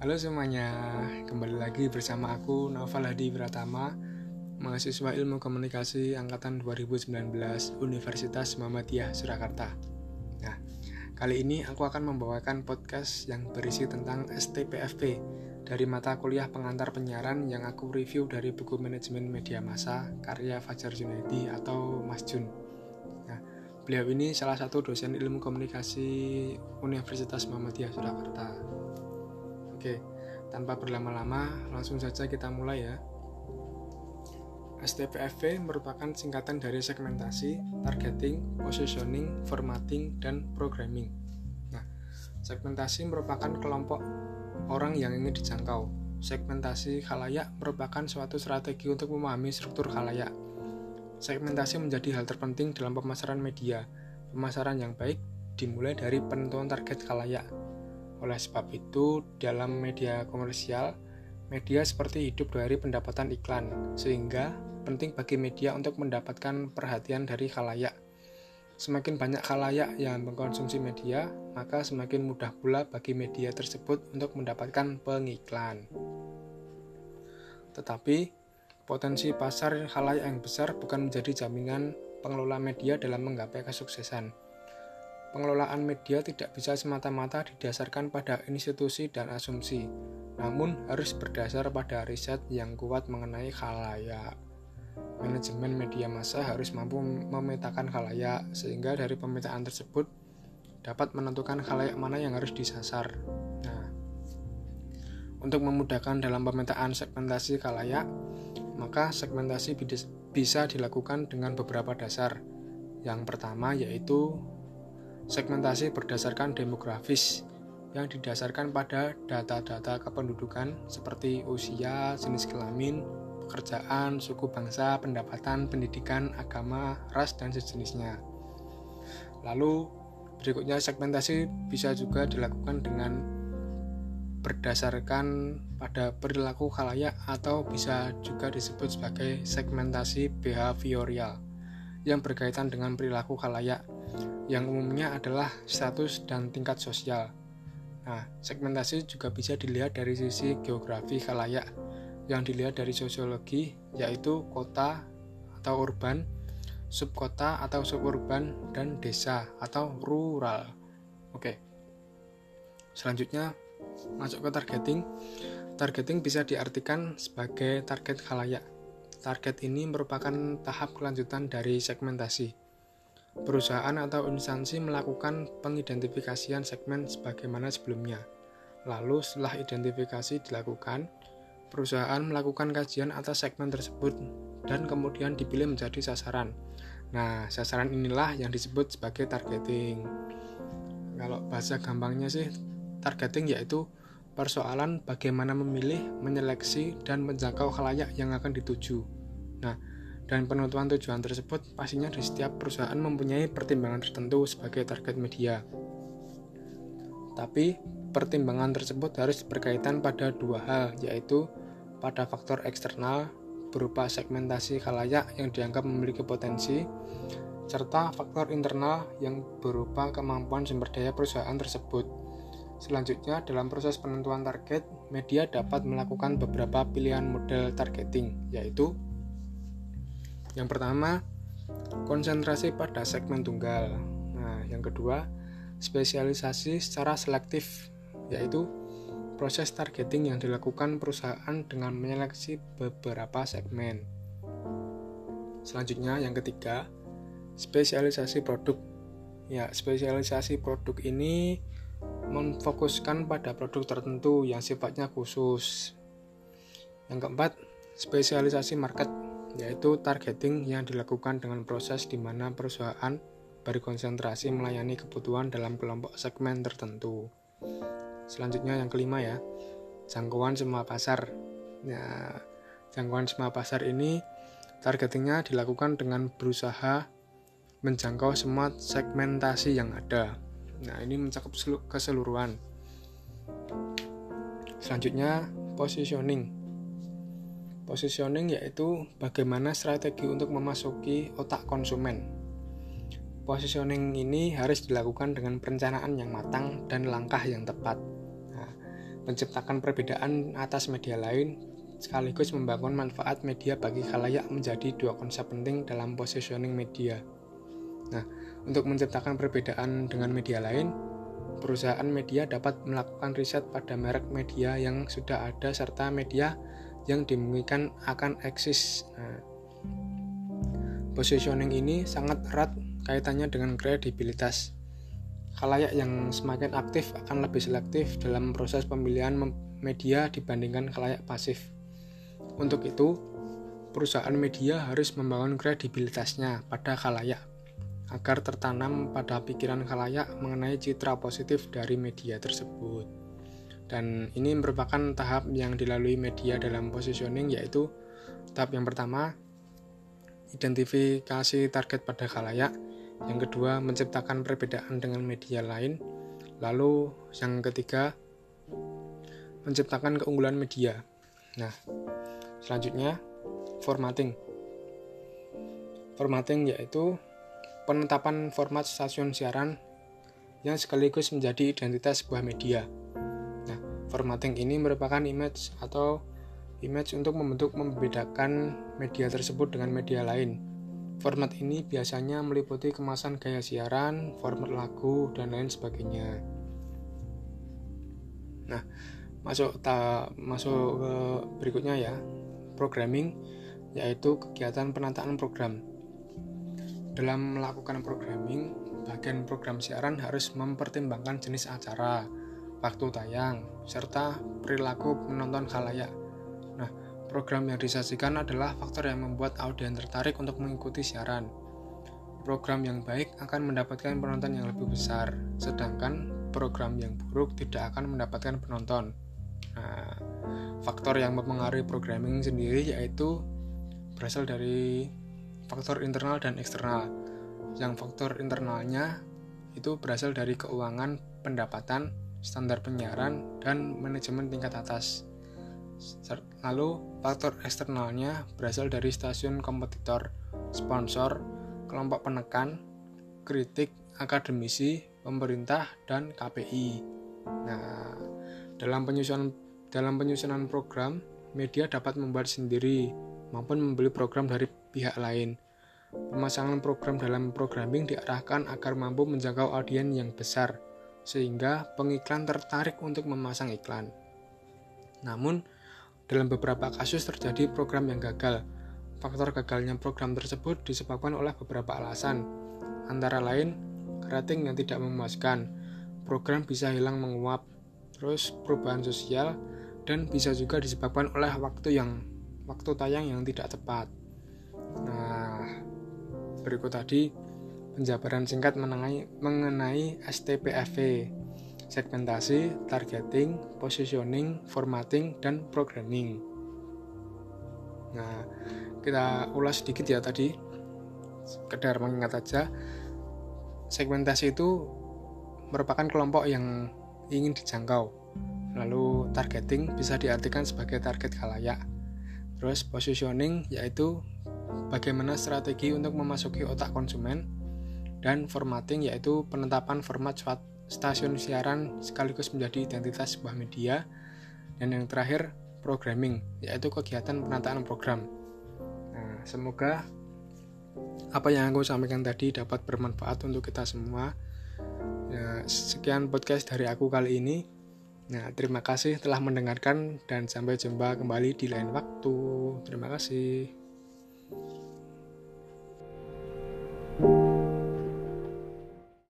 Halo semuanya, kembali lagi bersama aku Naufal Hadi Pratama, mahasiswa Ilmu Komunikasi angkatan 2019 Universitas Muhammadiyah Surakarta. Nah, kali ini aku akan membawakan podcast yang berisi tentang STPFP dari mata kuliah pengantar penyiaran yang aku review dari buku manajemen media massa karya Fajar Junaidi atau Mas Jun. Nah, beliau ini salah satu dosen ilmu komunikasi Universitas Muhammadiyah Surakarta. Oke, tanpa berlama-lama, langsung saja kita mulai ya. STPFV merupakan singkatan dari segmentasi, targeting, positioning, formatting, dan programming. Nah, segmentasi merupakan kelompok orang yang ingin dijangkau. Segmentasi khalayak merupakan suatu strategi untuk memahami struktur khalayak. Segmentasi menjadi hal terpenting dalam pemasaran media. Pemasaran yang baik dimulai dari penentuan target khalayak oleh sebab itu, dalam media komersial, media seperti hidup dari pendapatan iklan, sehingga penting bagi media untuk mendapatkan perhatian dari khalayak. Semakin banyak khalayak yang mengkonsumsi media, maka semakin mudah pula bagi media tersebut untuk mendapatkan pengiklan. Tetapi, potensi pasar khalayak yang besar bukan menjadi jaminan pengelola media dalam menggapai kesuksesan pengelolaan media tidak bisa semata-mata didasarkan pada institusi dan asumsi, namun harus berdasar pada riset yang kuat mengenai khalayak. Manajemen media massa harus mampu memetakan khalayak, sehingga dari pemetaan tersebut dapat menentukan khalayak mana yang harus disasar. Nah, untuk memudahkan dalam pemetaan segmentasi khalayak, maka segmentasi bisa dilakukan dengan beberapa dasar. Yang pertama yaitu Segmentasi berdasarkan demografis yang didasarkan pada data-data kependudukan seperti usia, jenis kelamin, pekerjaan, suku bangsa, pendapatan, pendidikan, agama, ras, dan sejenisnya. Lalu, berikutnya segmentasi bisa juga dilakukan dengan berdasarkan pada perilaku khalayak atau bisa juga disebut sebagai segmentasi behavioral yang berkaitan dengan perilaku khalayak yang umumnya adalah status dan tingkat sosial. Nah, segmentasi juga bisa dilihat dari sisi geografi khalayak yang dilihat dari sosiologi yaitu kota atau urban, subkota atau suburban dan desa atau rural. Oke. Selanjutnya masuk ke targeting. Targeting bisa diartikan sebagai target khalayak. Target ini merupakan tahap kelanjutan dari segmentasi Perusahaan atau instansi melakukan pengidentifikasian segmen sebagaimana sebelumnya. Lalu setelah identifikasi dilakukan, perusahaan melakukan kajian atas segmen tersebut dan kemudian dipilih menjadi sasaran. Nah, sasaran inilah yang disebut sebagai targeting. Kalau bahasa gampangnya sih, targeting yaitu persoalan bagaimana memilih, menyeleksi, dan menjangkau khalayak yang akan dituju. Nah, dan penentuan tujuan tersebut pastinya di setiap perusahaan mempunyai pertimbangan tertentu sebagai target media. Tapi, pertimbangan tersebut harus berkaitan pada dua hal, yaitu pada faktor eksternal berupa segmentasi khalayak yang dianggap memiliki potensi, serta faktor internal yang berupa kemampuan sumber daya perusahaan tersebut. Selanjutnya, dalam proses penentuan target, media dapat melakukan beberapa pilihan model targeting, yaitu yang pertama, konsentrasi pada segmen tunggal. Nah, yang kedua, spesialisasi secara selektif, yaitu proses targeting yang dilakukan perusahaan dengan menyeleksi beberapa segmen. Selanjutnya, yang ketiga, spesialisasi produk. Ya, spesialisasi produk ini memfokuskan pada produk tertentu yang sifatnya khusus. Yang keempat, spesialisasi market yaitu targeting yang dilakukan dengan proses di mana perusahaan berkonsentrasi melayani kebutuhan dalam kelompok segmen tertentu. Selanjutnya yang kelima ya, jangkauan semua pasar. Ya, jangkauan semua pasar ini targetingnya dilakukan dengan berusaha menjangkau semua segmentasi yang ada. Nah, ini mencakup keseluruhan. Selanjutnya, positioning Positioning yaitu bagaimana strategi untuk memasuki otak konsumen. Positioning ini harus dilakukan dengan perencanaan yang matang dan langkah yang tepat. Nah, menciptakan perbedaan atas media lain, sekaligus membangun manfaat media bagi khalayak menjadi dua konsep penting dalam positioning media. Nah, untuk menciptakan perbedaan dengan media lain, perusahaan media dapat melakukan riset pada merek media yang sudah ada serta media yang dimungkinkan akan eksis. Nah, positioning ini sangat erat kaitannya dengan kredibilitas. Khalayak yang semakin aktif akan lebih selektif dalam proses pemilihan media dibandingkan khalayak pasif. Untuk itu, perusahaan media harus membangun kredibilitasnya pada khalayak agar tertanam pada pikiran khalayak mengenai citra positif dari media tersebut. Dan ini merupakan tahap yang dilalui media dalam positioning yaitu tahap yang pertama identifikasi target pada khalayak yang kedua, menciptakan perbedaan dengan media lain. Lalu, yang ketiga, menciptakan keunggulan media. Nah, selanjutnya, formatting. Formatting yaitu penetapan format stasiun siaran yang sekaligus menjadi identitas sebuah media. Formatting ini merupakan image atau image untuk membentuk membedakan media tersebut dengan media lain Format ini biasanya meliputi kemasan gaya siaran, format lagu, dan lain sebagainya. Nah, masuk ta, masuk ke berikutnya ya, programming yaitu kegiatan penataan program. Dalam melakukan programming, bagian program siaran harus mempertimbangkan jenis acara, waktu tayang, serta perilaku penonton khalayak Program yang disajikan adalah faktor yang membuat audiens tertarik untuk mengikuti siaran. Program yang baik akan mendapatkan penonton yang lebih besar, sedangkan program yang buruk tidak akan mendapatkan penonton. Nah, faktor yang mempengaruhi programming sendiri yaitu berasal dari faktor internal dan eksternal. Yang faktor internalnya itu berasal dari keuangan, pendapatan, standar penyiaran, dan manajemen tingkat atas. Lalu, faktor eksternalnya berasal dari stasiun kompetitor, sponsor, kelompok penekan, kritik, akademisi, pemerintah, dan KPI. Nah, dalam penyusunan dalam penyusunan program, media dapat membuat sendiri maupun membeli program dari pihak lain. Pemasangan program dalam programming diarahkan agar mampu menjangkau audiens yang besar, sehingga pengiklan tertarik untuk memasang iklan. Namun, dalam beberapa kasus terjadi program yang gagal. Faktor gagalnya program tersebut disebabkan oleh beberapa alasan, antara lain rating yang tidak memuaskan, program bisa hilang menguap, terus perubahan sosial, dan bisa juga disebabkan oleh waktu yang waktu tayang yang tidak tepat. Nah, berikut tadi penjabaran singkat mengenai, mengenai STPFV segmentasi, targeting, positioning, formatting, dan programming. Nah, kita ulas sedikit ya tadi, sekedar mengingat aja, segmentasi itu merupakan kelompok yang ingin dijangkau. Lalu targeting bisa diartikan sebagai target kalayak. Terus positioning yaitu bagaimana strategi untuk memasuki otak konsumen dan formatting yaitu penetapan format stasiun siaran sekaligus menjadi identitas sebuah media. Dan yang terakhir, programming, yaitu kegiatan penataan program. Nah, semoga apa yang aku sampaikan tadi dapat bermanfaat untuk kita semua. Ya, sekian podcast dari aku kali ini. Nah, terima kasih telah mendengarkan dan sampai jumpa kembali di lain waktu. Terima kasih.